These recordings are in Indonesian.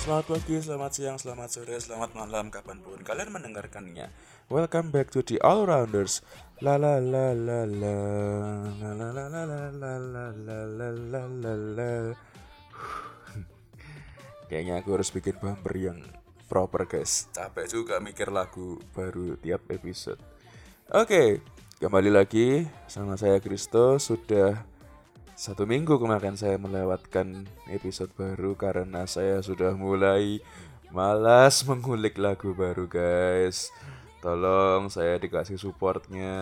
Selamat pagi, selamat siang, selamat sore, selamat malam kapan pun kalian mendengarkannya. Welcome back to the All Rounders. La la la la la la la la la la la la la la la la. Kayaknya aku harus bikin bumper yang proper guys. Capek juga mikir lagu baru tiap episode. Oke, kembali lagi sama saya Kristo. Sudah satu minggu kemarin saya melewatkan episode baru karena saya sudah mulai malas mengulik lagu baru guys. Tolong saya dikasih supportnya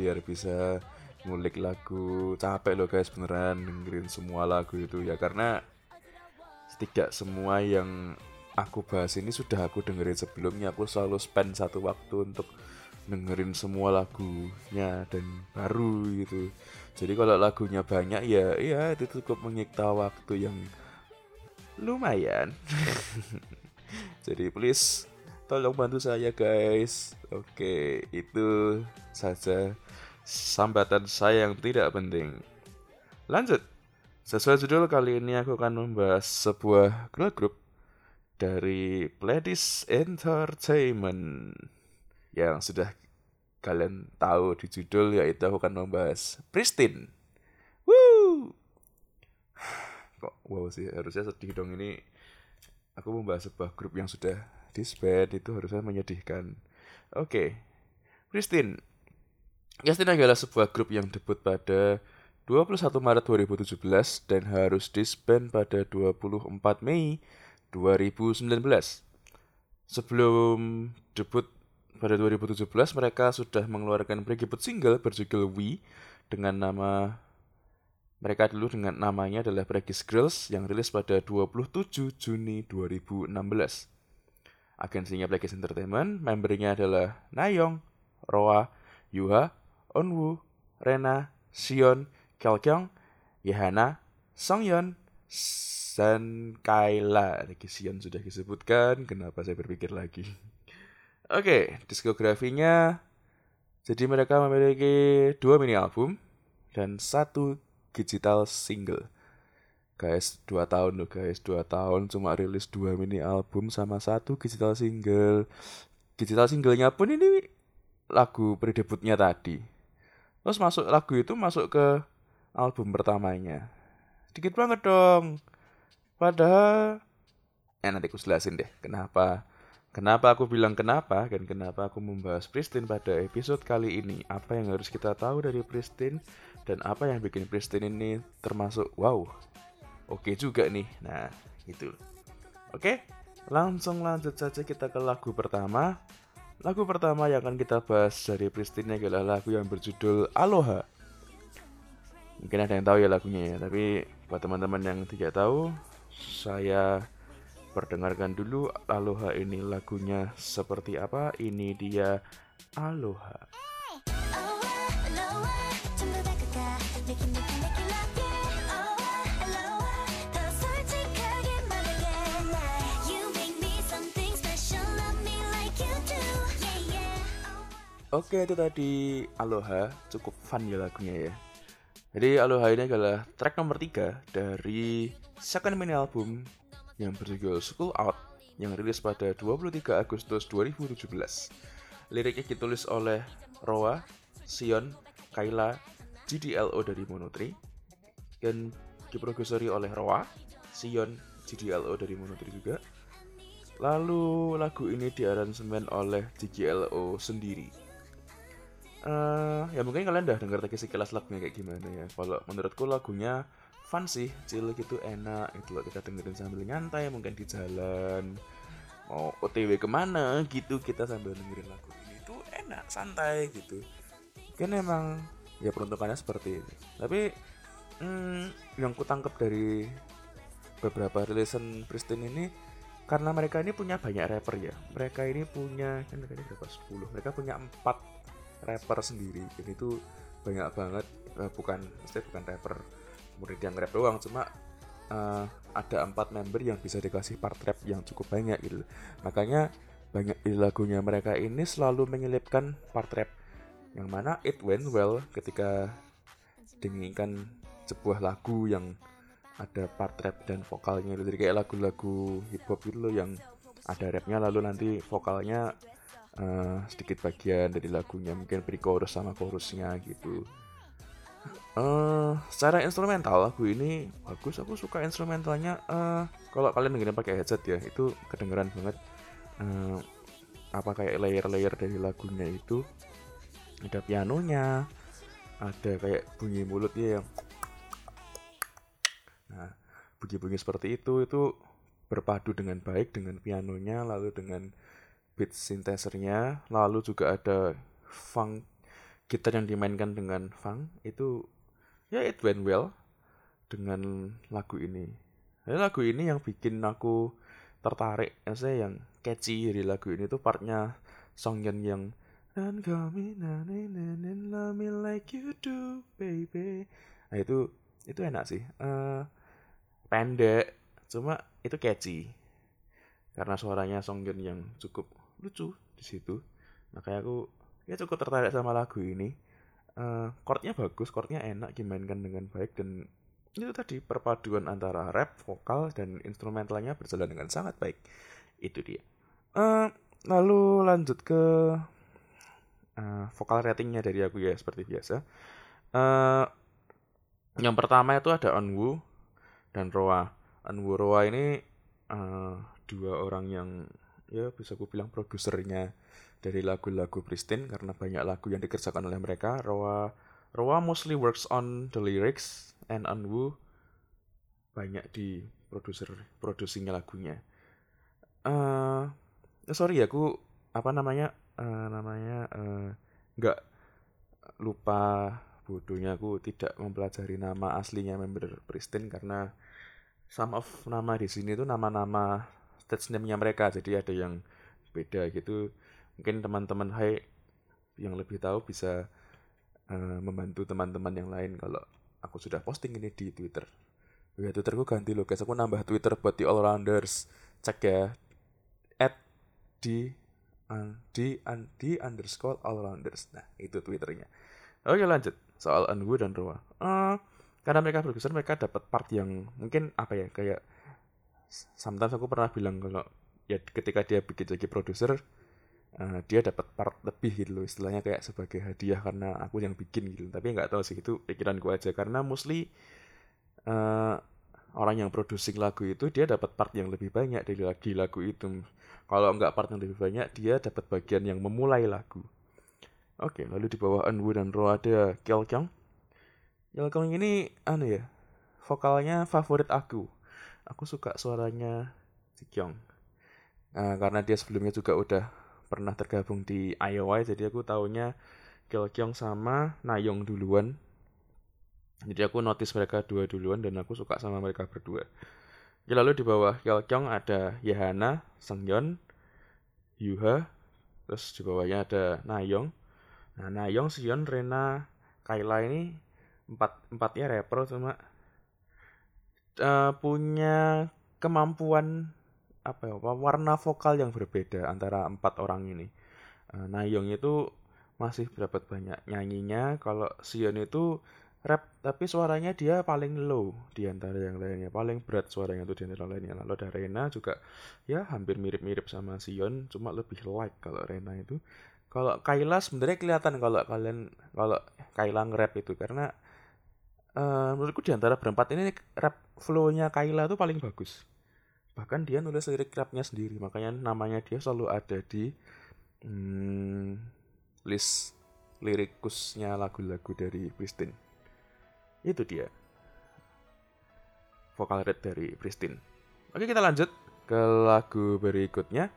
biar bisa ngulik lagu. Capek loh guys beneran dengerin semua lagu itu ya karena tidak semua yang aku bahas ini sudah aku dengerin sebelumnya. Aku selalu spend satu waktu untuk dengerin semua lagunya dan baru gitu. Jadi kalau lagunya banyak ya ya itu cukup menyikta waktu yang lumayan. Jadi please tolong bantu saya guys. Oke, itu saja sambatan saya yang tidak penting. Lanjut. Sesuai judul kali ini aku akan membahas sebuah girl group dari Pledis Entertainment yang sudah kalian tahu di judul yaitu aku akan membahas Pristine. Woo! Kok wow sih harusnya sedih dong ini. Aku membahas sebuah grup yang sudah disband itu harusnya menyedihkan. Oke, okay. Pristine. Pristine adalah sebuah grup yang debut pada 21 Maret 2017 dan harus disband pada 24 Mei 2019. Sebelum debut pada 2017 mereka sudah mengeluarkan pre-debut single berjudul We dengan nama mereka dulu dengan namanya adalah Pregis Girls yang rilis pada 27 Juni 2016. Agensinya Pregis Entertainment, membernya adalah Nayong, Roa, Yuha, Onwoo, Rena, Sion, Kyung, Yehana, Songyeon, dan Kaila. Sion sudah disebutkan, kenapa saya berpikir lagi. Oke, diskografinya jadi mereka memiliki dua mini album dan satu digital single. Guys, dua tahun loh guys, dua tahun cuma rilis dua mini album sama satu digital single. Digital singlenya pun ini lagu pre-debutnya tadi. Terus masuk lagu itu masuk ke album pertamanya. Dikit banget dong. Padahal eh nanti aku jelasin deh kenapa Kenapa aku bilang kenapa dan kenapa aku membahas Pristine pada episode kali ini? Apa yang harus kita tahu dari Pristine Dan apa yang bikin Pristine ini termasuk wow? Oke juga nih. Nah itu Oke langsung lanjut saja kita ke lagu pertama. Lagu pertama yang akan kita bahas dari Pristine adalah lagu yang berjudul Aloha. Mungkin ada yang tahu ya lagunya ya tapi buat teman-teman yang tidak tahu saya perdengarkan dulu Aloha ini lagunya seperti apa? Ini dia Aloha. Oke itu tadi Aloha cukup fun ya lagunya ya. Jadi Aloha ini adalah track nomor 3 dari second mini album yang berjudul School Out yang rilis pada 23 Agustus 2017. Liriknya ditulis oleh Roa, Sion, Kaila, GDLO dari Monotri dan diproduksi oleh Roa, Sion, GDLO dari Monotri juga. Lalu lagu ini diaransemen oleh GDLO sendiri uh, ya mungkin kalian udah denger tadi sekilas lagunya kayak gimana ya kalau menurutku lagunya fun sih chill gitu enak itu loh kita dengerin sambil nyantai mungkin di jalan mau otw ke mana gitu kita sambil dengerin lagu ini tuh enak santai gitu. Kan emang ya peruntukannya seperti ini. Tapi hmm, yang ku tangkap dari beberapa rilisan Pristine ini karena mereka ini punya banyak rapper ya. Mereka ini punya kan mereka berapa? 10 mereka punya empat rapper sendiri. Jadi itu banyak banget uh, bukan mesti bukan rapper kemudian dia nge-rap doang cuma uh, ada empat member yang bisa dikasih part rap yang cukup banyak gitu makanya banyak di lagunya mereka ini selalu menyelipkan part rap yang mana it went well ketika dinginkan sebuah lagu yang ada part rap dan vokalnya gitu. jadi kayak lagu-lagu hip hop gitu loh yang ada rapnya lalu nanti vokalnya uh, sedikit bagian dari lagunya mungkin pre-chorus sama chorusnya gitu uh, secara instrumental lagu ini bagus aku suka instrumentalnya. Uh, kalau kalian dengerin pakai headset ya itu kedengeran banget. Uh, apa kayak layer-layer dari lagunya itu? Ada pianonya ada kayak bunyi mulutnya yang nah bunyi-bunyi seperti itu itu berpadu dengan baik dengan pianonya lalu dengan beat synthesizer lalu juga ada funk gitar yang dimainkan dengan funk itu ya it went well dengan lagu ini. Ya, lagu ini yang bikin aku tertarik ya saya yang catchy dari lagu ini tuh partnya Songyeon yang dan kami love me like you do baby. Nah itu itu enak sih. Uh, pendek cuma itu catchy. Karena suaranya Songyeon yang cukup lucu di situ. Makanya aku ya cukup tertarik sama lagu ini. Uh, chordnya bagus chordnya enak dimainkan dengan baik dan itu tadi perpaduan antara rap vokal dan instrumentalnya berjalan dengan sangat baik. Itu dia. Uh, lalu lanjut ke uh, vokal ratingnya dari aku ya seperti biasa. Uh, yang pertama itu ada Onwoo dan Roa. Onwoo Roa ini uh, dua orang yang ya bisa aku bilang produsernya dari lagu-lagu Pristine karena banyak lagu yang dikerjakan oleh mereka. Roa Roa mostly works on the lyrics and on Wu banyak di produser produksinya lagunya. Uh, sorry ya aku apa namanya uh, namanya uh, nggak lupa bodohnya aku tidak mempelajari nama aslinya member Pristine karena some of nama di sini itu nama-nama stage name-nya mereka jadi ada yang beda gitu mungkin teman-teman hai yang lebih tahu bisa uh, membantu teman-teman yang lain kalau aku sudah posting ini di Twitter. Ya Twitterku ganti loh guys, aku nambah Twitter buat di all rounders. Cek ya. At di uh, di, un, di underscore all rounders. Nah, itu Twitternya. Oke lanjut soal Anwu dan Roa. Uh, karena mereka berkesan mereka dapat part yang mungkin apa ya kayak sometimes aku pernah bilang kalau ya ketika dia bikin jadi produser uh, dia dapat part lebih gitu loh istilahnya kayak sebagai hadiah karena aku yang bikin gitu. Tapi nggak tahu sih itu pikiranku aja. Karena mostly uh, orang yang produksi lagu itu dia dapat part yang lebih banyak dari lagi lagu itu. Kalau nggak part yang lebih banyak dia dapat bagian yang memulai lagu. Oke lalu di bawah Anwu dan Ro ada Kyung Kyung ini anu ya vokalnya favorit aku. Aku suka suaranya si Kyung uh, karena dia sebelumnya juga udah pernah tergabung di IOI jadi aku taunya Kyung sama Nayong duluan. Jadi aku notice mereka dua duluan dan aku suka sama mereka berdua. Ya, lalu di bawah Kyung ada Yahana, Sengyeon, Yuha terus di bawahnya ada Nayong. Nah Nayong, Sion, Rena, Kayla ini empat empatnya rapper cuma uh, punya kemampuan apa ya warna vokal yang berbeda antara empat orang ini. Uh, Nayong itu masih dapat banyak nyanyinya, kalau Sion itu rap tapi suaranya dia paling low di antara yang lainnya, paling berat suaranya itu di antara lainnya. Lalu ada Rena juga ya hampir mirip-mirip sama Sion, cuma lebih light kalau Rena itu. Kalau Kayla sebenarnya kelihatan kalau kalian kalau Kayla nge-rap itu karena uh, menurutku di antara berempat ini rap flow-nya Kayla itu paling bagus bahkan dia nulis lirik rapnya sendiri makanya namanya dia selalu ada di hmm, list lirikusnya lagu-lagu dari Pristin. Itu dia. Vokal red dari Pristin. Oke kita lanjut ke lagu berikutnya.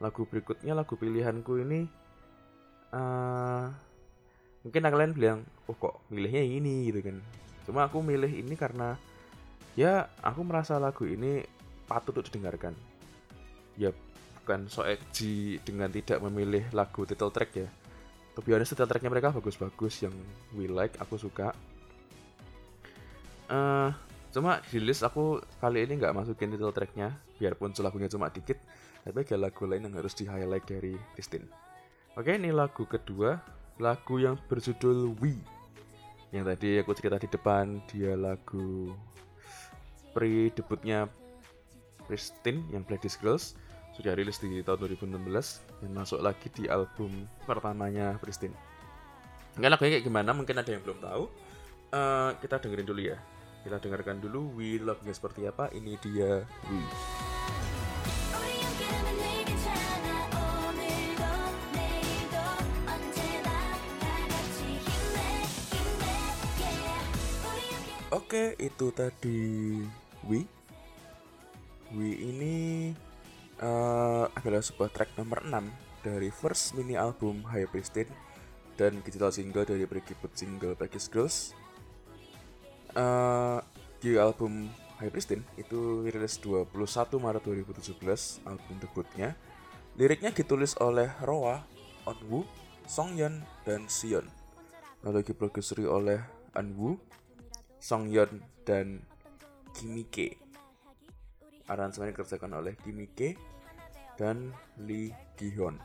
Lagu berikutnya lagu pilihanku ini uh, mungkin kalian bilang oh kok milihnya ini? gitu kan. Cuma aku milih ini karena ya aku merasa lagu ini patut untuk didengarkan. Ya bukan so edgy dengan tidak memilih lagu title track ya. Tapi honest title tracknya mereka bagus-bagus. Yang we like aku suka. Uh, cuma di aku kali ini nggak masukin title tracknya. Biarpun lagunya cuma dikit tapi ada lagu lain yang harus di highlight dari Christine oke ini lagu kedua. Lagu yang berjudul We. Yang tadi aku cerita di depan dia lagu pre debutnya Pristine yang Black Girls sudah rilis di tahun 2016 dan masuk lagi di album pertamanya Pristine. Mungkin lagunya kayak gimana? Mungkin ada yang belum tahu. Uh, kita dengerin dulu ya. Kita dengarkan dulu We Love-nya seperti apa. Ini dia We. Oke, itu tadi We. We ini uh, adalah sebuah track nomor 6 dari first mini album High Pristine dan digital single dari berikut single Package Girls. Uh, di album High Pristine itu rilis 21 Maret 2017 album debutnya. Liriknya ditulis oleh Roa, Onwoo, Songyeon, dan Sion. Lalu diproduksi oleh Anwoo, Songyeon, dan Kimike. Aransemen dikerjakan oleh Kimike dan Lee Gihyun.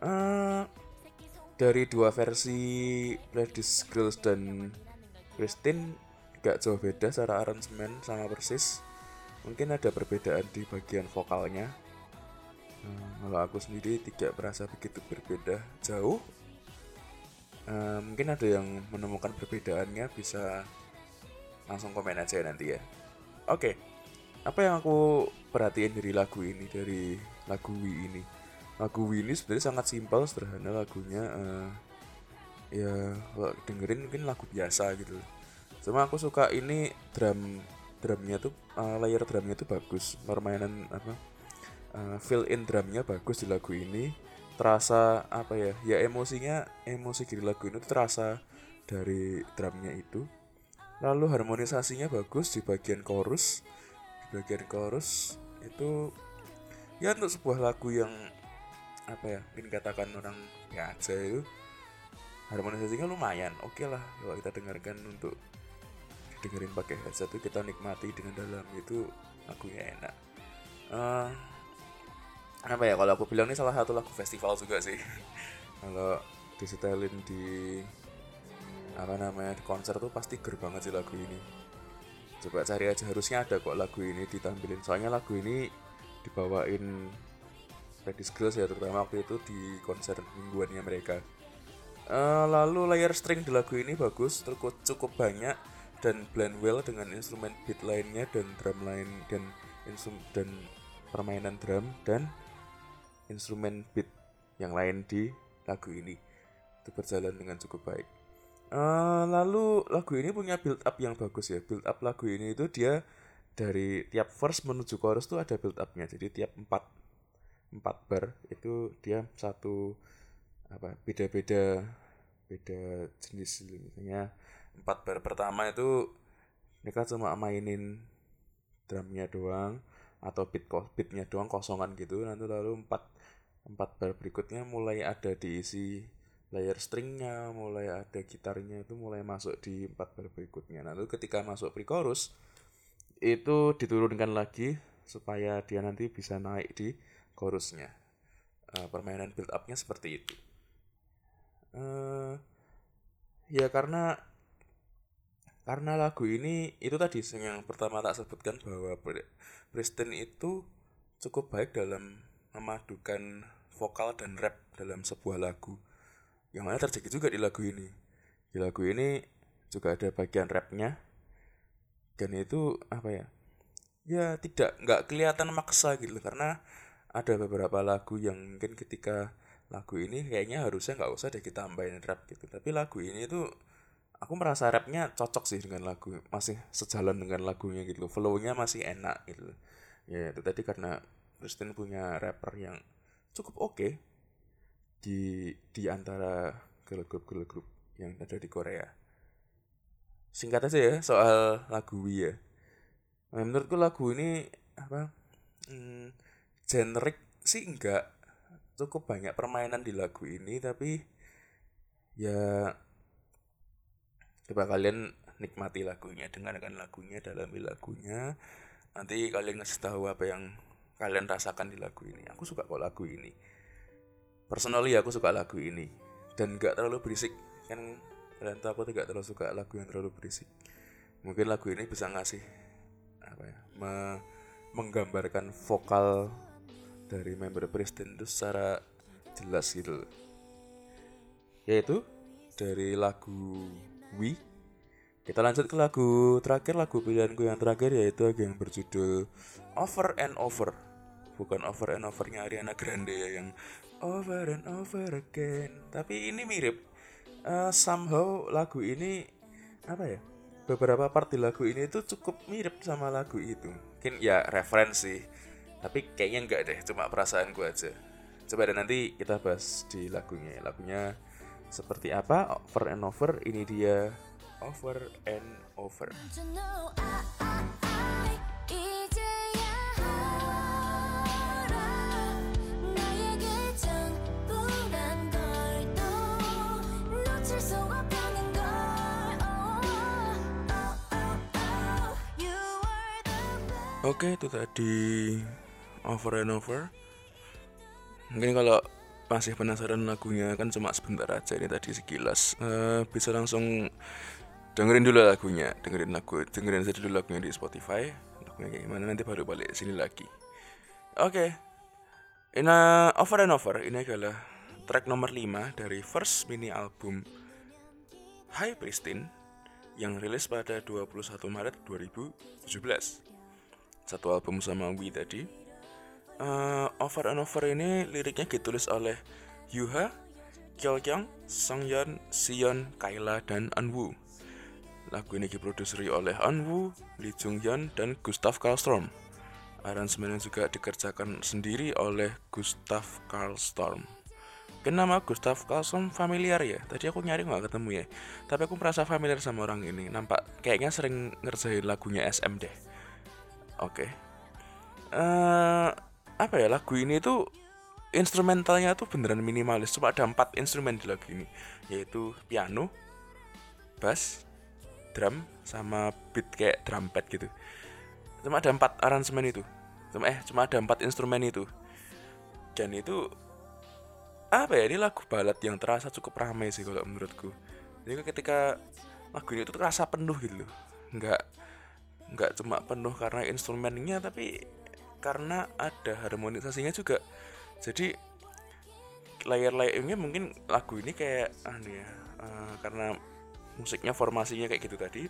Uh, dari dua versi Ladies Girls dan Christine gak jauh beda secara aransemen sama persis mungkin ada perbedaan di bagian vokalnya hmm, kalau aku sendiri tidak merasa begitu berbeda jauh hmm, mungkin ada yang menemukan perbedaannya bisa langsung komen aja nanti ya. Oke apa yang aku perhatiin dari lagu ini dari lagu Wii ini? Lagu Winnie sebenarnya sangat simpel sederhana lagunya uh, ya dengerin mungkin lagu biasa gitu. Cuma aku suka ini drum drumnya tuh uh, layer drumnya tuh bagus. Permainan apa uh, fill in drumnya bagus di lagu ini. Terasa apa ya ya emosinya emosi di lagu ini tuh terasa dari drumnya itu lalu harmonisasinya bagus di bagian chorus. Di bagian chorus itu ya untuk sebuah lagu yang apa ya mungkin katakan orang ya aja itu harmonisasinya lumayan oke okay lah. Kalau kita dengarkan untuk dengerin pakai headset itu kita nikmati dengan dalam itu lagunya enak. Uh, apa ya kalau aku bilang ini salah satu lagu festival juga sih. Kalau disetelin di apa namanya di konser tuh pasti ger banget sih lagu ini. Coba cari aja harusnya ada kok lagu ini ditampilin. Soalnya lagu ini dibawain Ladies Girls ya terutama waktu itu di konser mingguannya mereka. Uh, lalu layer string di lagu ini bagus cukup cukup banyak dan blend well dengan instrumen beat lainnya dan drum lain dan insum dan permainan drum dan instrumen beat yang lain di lagu ini. Itu berjalan dengan cukup baik uh, lalu lagu ini punya build up yang bagus ya. Build up lagu ini itu dia dari tiap verse menuju chorus tuh ada build upnya. Jadi tiap empat empat bar itu dia satu apa beda-beda beda jenis misalnya. Empat bar pertama itu mereka cuma mainin drumnya doang atau beat beatnya doang kosongan gitu. Nanti lalu empat empat bar berikutnya mulai ada diisi layer stringnya mulai ada gitarnya itu mulai masuk di empat bar berikutnya. Lalu ketika masuk pre-chorus itu diturunkan lagi supaya dia nanti bisa naik di chorusnya. Uh, permainan build upnya seperti itu. Uh, ya karena karena lagu ini itu tadi yang pertama tak sebutkan bahwa Preston itu cukup baik dalam memadukan vokal dan rap dalam sebuah lagu yang mana terjadi juga di lagu ini. Di lagu ini juga ada bagian rapnya. Dan itu apa ya ya tidak nggak kelihatan maksa gitu karena ada beberapa lagu yang mungkin ketika lagu ini kayaknya harusnya nggak usah deh kita tambahin rap gitu. Tapi lagu ini tuh aku merasa rapnya cocok sih dengan lagu masih sejalan dengan lagunya gitu flownya masih enak gitu ya itu tadi karena Kristen punya rapper yang cukup oke. okay di di antara girl group girl group yang ada di Korea. Singkat aja ya soal lagu ya. Menurutku lagu ini apa hmm, generik sih enggak. Cukup banyak permainan di lagu ini tapi ya coba kalian nikmati lagunya dengarkan lagunya dalami lagunya. Nanti kalian ngasih tahu apa yang kalian rasakan di lagu ini. Aku suka kok lagu ini personally aku suka lagu ini. Dan gak terlalu berisik. Kan kalian tahu aku tidak terlalu suka lagu yang terlalu berisik. Mungkin lagu ini bisa ngasih apa ya me menggambarkan vokal dari member Preston itu secara jelas gitu. Yaitu dari lagu We kita lanjut ke lagu terakhir. Lagu pilihanku yang terakhir yaitu lagu yang berjudul Over and Over. Bukan Over and Overnya Ariana Grande ya yang Over and Over again. Tapi ini mirip uh, somehow lagu ini apa ya beberapa part di lagu ini itu cukup mirip sama lagu itu. Mungkin ya referensi tapi kayaknya enggak deh cuma perasaan gue aja. Coba deh nanti kita bahas di lagunya. Lagunya seperti apa? Over and over ini dia. Over and over. Oke itu tadi over and over. Mungkin kalau masih penasaran lagunya kan cuma sebentar aja ini tadi sekilas. Uh, Bisa langsung dengerin dulu lagunya. Dengerin lagu dengerin saja dulu lagunya di Spotify. Lagunya gimana nanti baru balik sini lagi. Oke. Ini over and over ini adalah track nomor 5 dari first mini album High Pristine yang rilis pada 21 Maret 2017 satu album sama Wii tadi uh, over and over ini liriknya ditulis oleh Yuha, Kyokyang, Songyeon, Sion, Kaila, dan Anwoo Lagu ini diproduksi oleh Anwu, Lee Jung Hyun, dan Gustav Karlstrom. Aransemennya juga dikerjakan sendiri oleh Gustav Karlstrom. Kenapa Gustav Karlstrom familiar ya? Tadi aku nyari nggak ketemu ya. Tapi aku merasa familiar sama orang ini. Nampak kayaknya sering ngerjain lagunya SM deh. Oke. Okay. Uh, eh, apa ya lagu ini tuh instrumentalnya tuh beneran minimalis. Cuma ada empat instrumen di lagu ini, yaitu piano, bass, drum sama beat kayak drum gitu cuma ada empat aransemen itu cuma eh cuma ada empat instrumen itu dan itu apa ya ini lagu balad yang terasa cukup ramai sih kalau menurutku jadi ketika lagu ini tuh terasa penuh gitu loh nggak nggak cuma penuh karena instrumennya tapi karena ada harmonisasinya juga. Jadi layer-layernya mungkin lagu ini kayak aneh ya uh, karena musiknya formasinya kayak gitu tadi.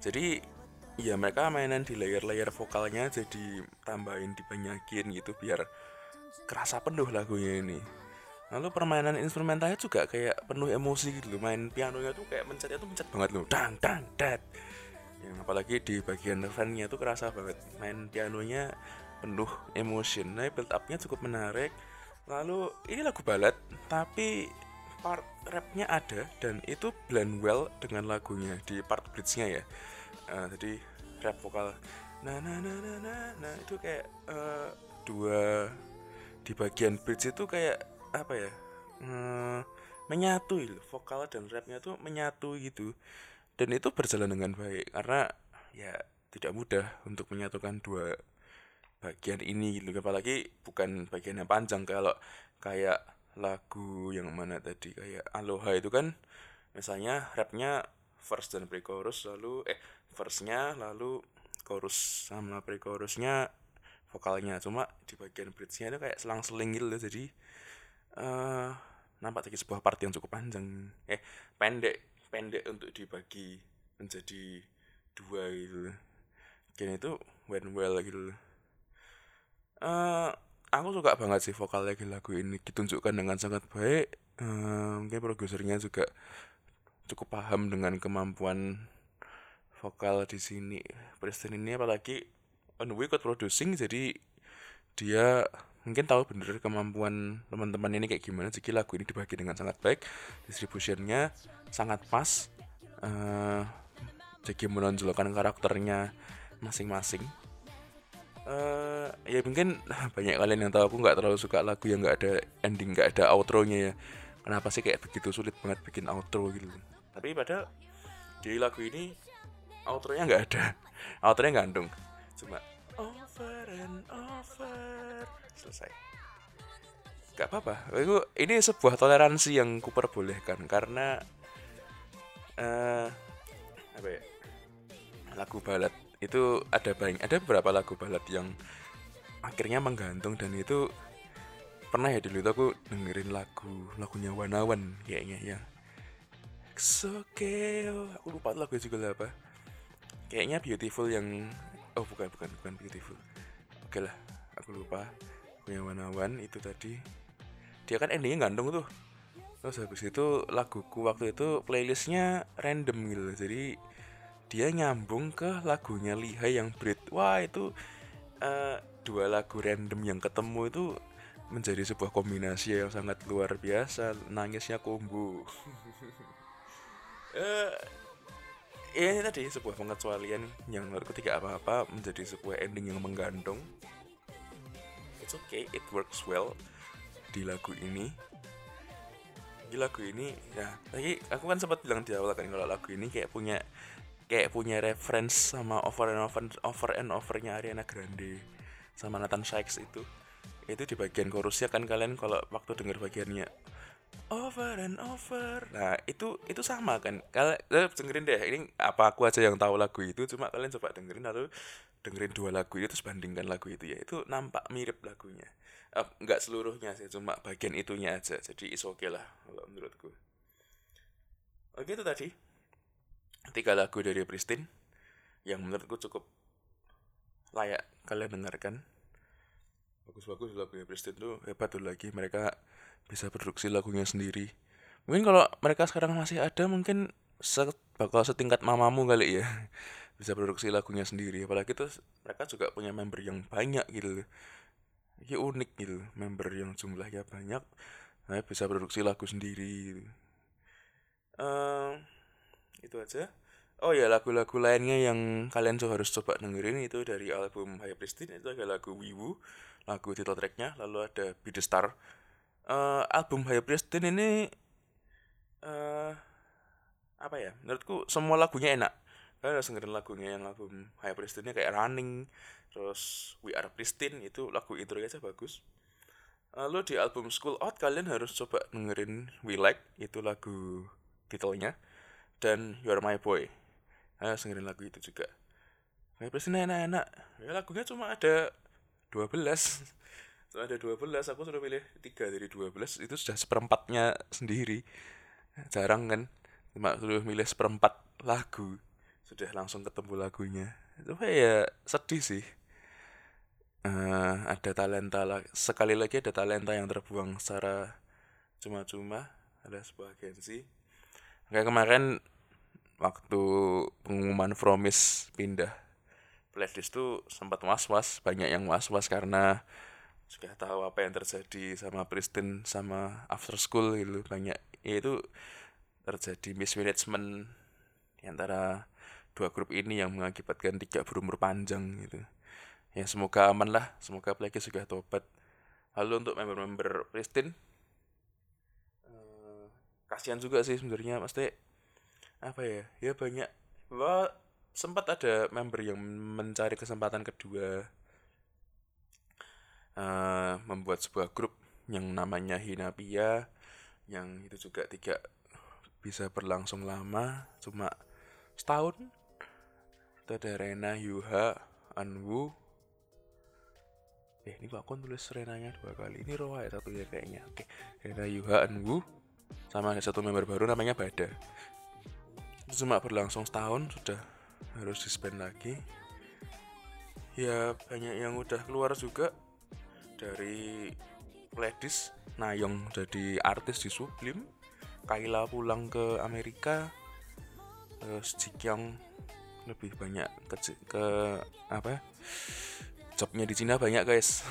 Jadi ya mereka mainan di layer-layer vokalnya jadi tambahin dibanyakin gitu biar kerasa penuh lagunya ini. Lalu permainan instrumentalnya juga kayak penuh emosi gitu loh. Main pianonya tuh kayak mencetnya tuh mencet banget loh. Dang dang dat yang apalagi di bagian refrennya tuh kerasa banget. Main pianonya penuh emotion. Nah build upnya cukup menarik. Lalu ini lagu balad tapi part rapnya ada dan itu blend well dengan lagunya di part bridge-nya ya. Uh, jadi rap vokal. Nah nah nah nah nah, nah itu kayak uh, dua di bagian bridge itu kayak apa ya uh, menyatu gitu. Vokal dan rapnya tuh menyatu gitu dan itu berjalan dengan baik karena ya tidak mudah untuk menyatukan dua bagian ini gitu. Apalagi bukan bagian yang panjang kalau kayak lagu yang mana tadi kayak Aloha itu kan misalnya rapnya verse dan pre-chorus lalu eh verse-nya lalu chorus sama pre-chorusnya vokalnya. Cuma di bagian bridge-nya itu kayak selang-seling gitu loh. Jadi uh, nampak jadi sebuah part yang cukup panjang. Eh pendek pendek untuk dibagi menjadi dua gitu. Kini itu went well gitu. Uh, aku suka banget sih vokal lagi lagu ini ditunjukkan dengan sangat baik. Um, mungkin produsernya juga cukup paham dengan kemampuan vokal di sini. Preston ini apalagi on the way producing jadi dia mungkin tahu bener kemampuan teman-teman ini kayak gimana. Jadi lagu ini dibagi dengan sangat baik distributionnya sangat pas uh, jadi menonjolkan karakternya masing-masing. Uh, ya mungkin banyak kalian yang tahu aku nggak terlalu suka lagu yang nggak ada ending nggak ada outro-nya ya. Kenapa sih kayak begitu sulit banget bikin outro gitu? Tapi pada di lagu ini outro-nya nggak ada. Outro-nya gantung cuma over and over. Selesai. Gak apa-apa. Ini sebuah toleransi yang kuperbolehkan karena uh, apa ya? Lagu balad itu ada banyak ada beberapa lagu balad yang akhirnya menggantung dan itu pernah ya dulu itu aku dengerin lagu lagunya Wanawan kayaknya ya. Okay. aku lupa lagu juga apa. Kayaknya Beautiful yang oh bukan bukan bukan Beautiful oke lah aku lupa. Punya Wanawan itu tadi. Dia kan endingnya gantung tuh. Terus habis itu laguku waktu itu playlistnya random gitu jadi dia nyambung ke lagunya Lihai yang Brit wah itu uh, dua lagu random yang ketemu itu menjadi sebuah kombinasi yang sangat luar biasa. Nangisnya kumbu ya ini tadi sebuah pengecualian yang menurutku tidak apa-apa menjadi sebuah ending yang menggantung it's okay it works well di lagu ini. Di lagu ini ya lagi aku kan sempat bilang di awal kan kalau lagu ini kayak punya kayak punya reference sama over and over over and overnya Ariana Grande sama Nathan Sykes itu. Itu di bagian chorusnya kan kalian kalau waktu dengar bagiannya over and over. Nah itu itu sama kan. Kalian dengerin deh. Ini apa aku aja yang tahu lagu itu cuma kalian coba dengerin lalu dengerin dua lagu itu terus bandingkan lagu itu ya. Itu nampak mirip lagunya. Uh, nggak seluruhnya sih cuma bagian itunya aja. Jadi is okay lah kalau menurutku. Oke itu tadi. Tiga lagu dari Pristin yang menurutku cukup layak kalian dengarkan. Bagus-bagus lagunya Pristin tuh. Hebat tuh lagi. Mereka bisa produksi lagunya sendiri. Mungkin kalau mereka sekarang masih ada mungkin se bakal setingkat mamamu kali ya. Bisa produksi lagunya sendiri. Apalagi tuh mereka juga punya member yang banyak gitu ya unik gitu member yang jumlahnya banyak nah, bisa produksi lagu sendiri gitu. Uh, itu aja. Oh ya lagu-lagu lainnya yang kalian tuh harus coba dengerin itu dari album High Pristine itu ada lagu Wiwu lagu title tracknya lalu ada Be The Star uh, album High Pristine ini uh, apa ya menurutku semua lagunya enak. Kalian harus dengerin lagunya yang album High Pristine kayak Running terus We Are Pristine itu lagu intro aja bagus. Lalu di album School Out kalian harus coba dengerin We Like itu lagu titelnya dan You're My Boy. Ayo dengerin lagu itu juga. High Pristine enak-enak. Ya lagunya cuma ada 12 cuma ada 12 aku sudah pilih 3 dari 12 itu sudah seperempatnya sendiri. Jarang kan? Cuma sudah milih seperempat lagu sudah langsung ketemu lagunya. Itu ya sedih sih. Uh, ada talenta sekali lagi ada talenta yang terbuang secara cuma-cuma ada sebuah agensi. Kayak kemarin waktu pengumuman Promise pindah playlist tuh sempat was-was banyak yang was-was karena sudah tahu apa yang terjadi sama Pristin sama After School gitu. Banyak ya itu terjadi mismanagement antara dua grup ini yang mengakibatkan tiga berumur panjang gitu. Ya semoga aman lah. Semoga playlist sudah tobat. Lalu untuk member-member Pristin uh, kasihan juga sih sebenarnya mesti apa ya? Ya banyak. Bahwa sempat ada member yang mencari kesempatan kedua uh, membuat sebuah grup yang namanya Hinapia yang itu juga tidak bisa berlangsung lama cuma setahun. Itu ada Rena Yuha Anwu. Eh ini kok aku tulis Renanya dua kali? Ini Roa ya satu ya kayaknya. Oke Rena Yuha Anwu sama ada satu member baru namanya Bada. Itu cuma berlangsung setahun sudah harus disband lagi. Ya banyak yang udah keluar juga dari Ladies Nayong jadi artis di Sublim Kaila pulang ke Amerika. Terus Jikyong lebih banyak ke, ke apa jobnya di Cina banyak guys.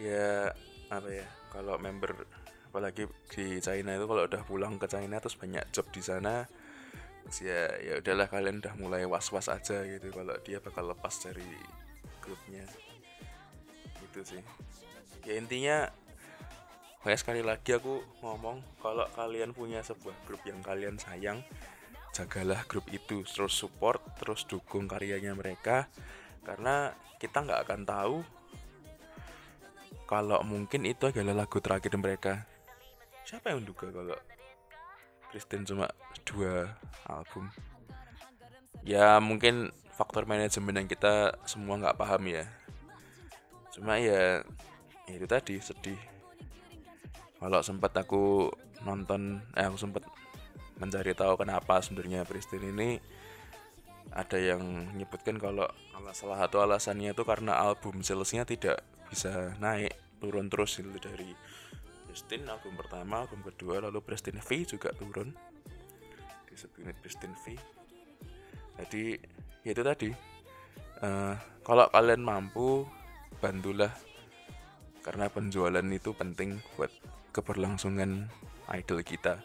Ya apa ya? Kalau member apalagi di China itu kalau udah pulang ke China terus banyak job di sana ya ya udahlah kalian udah mulai was was aja gitu. Kalau dia bakal lepas dari grupnya itu sih. Ya intinya kayak sekali lagi aku ngomong kalau kalian punya sebuah grup yang kalian sayang jagalah grup itu terus support terus dukung karyanya mereka karena kita nggak akan tahu kalau mungkin itu adalah lagu terakhir mereka. Siapa yang duga kalau Kristen cuma dua album? Ya mungkin faktor manajemen yang kita semua nggak paham ya cuma ya, ya itu tadi sedih. Kalau sempat aku nonton eh aku sempat mencari tahu kenapa sebenarnya Pristin ini ada yang menyebutkan kalau salah satu alasannya itu karena album salesnya tidak bisa naik turun terus itu dari Prestin album pertama album kedua lalu Prestin V juga turun. Di subunit Prestin V. Jadi ya itu tadi. Uh, kalau kalian mampu bantulah. Karena penjualan itu penting buat keberlangsungan idol kita.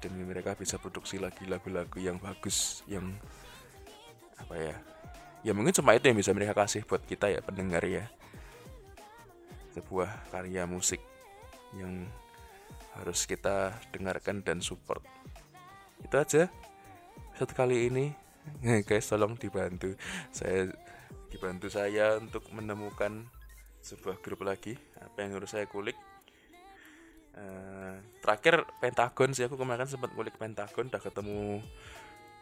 Demi mereka bisa produksi lagi lagu-lagu yang bagus yang apa ya ya mungkin cuma itu yang bisa mereka kasih buat kita ya pendengar ya. Sebuah karya musik yang harus kita dengarkan dan support. Itu aja. Satu kali ini. Guys tolong dibantu. Saya dibantu saya untuk menemukan sebuah grup lagi. Apa yang harus saya kulik? Uh, terakhir Pentagon sih aku kemarin sempat ngulik Pentagon. Udah ketemu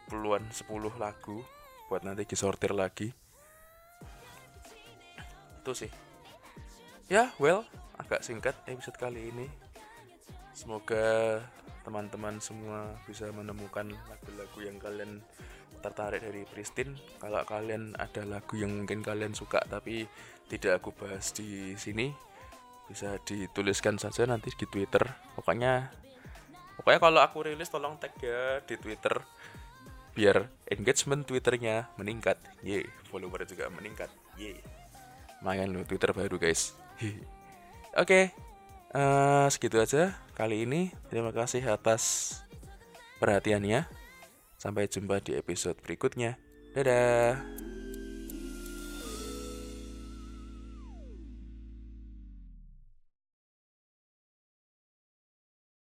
puluhan 10 lagu buat nanti disortir lagi. Itu sih. Ya well agak singkat episode kali ini. Semoga teman-teman semua bisa menemukan lagu-lagu yang kalian tertarik dari Pristin. Kalau kalian ada lagu yang mungkin kalian suka tapi tidak aku bahas di sini bisa dituliskan saja nanti di Twitter. Pokoknya pokoknya kalau aku rilis tolong tag ya di Twitter biar engagement Twitternya meningkat. Ye follower juga meningkat. Ye. Lumayan lo Twitter baru guys. Oke okay. uh, eh, segitu aja kali ini. Terima kasih atas perhatiannya sampai jumpa di episode berikutnya. Dadah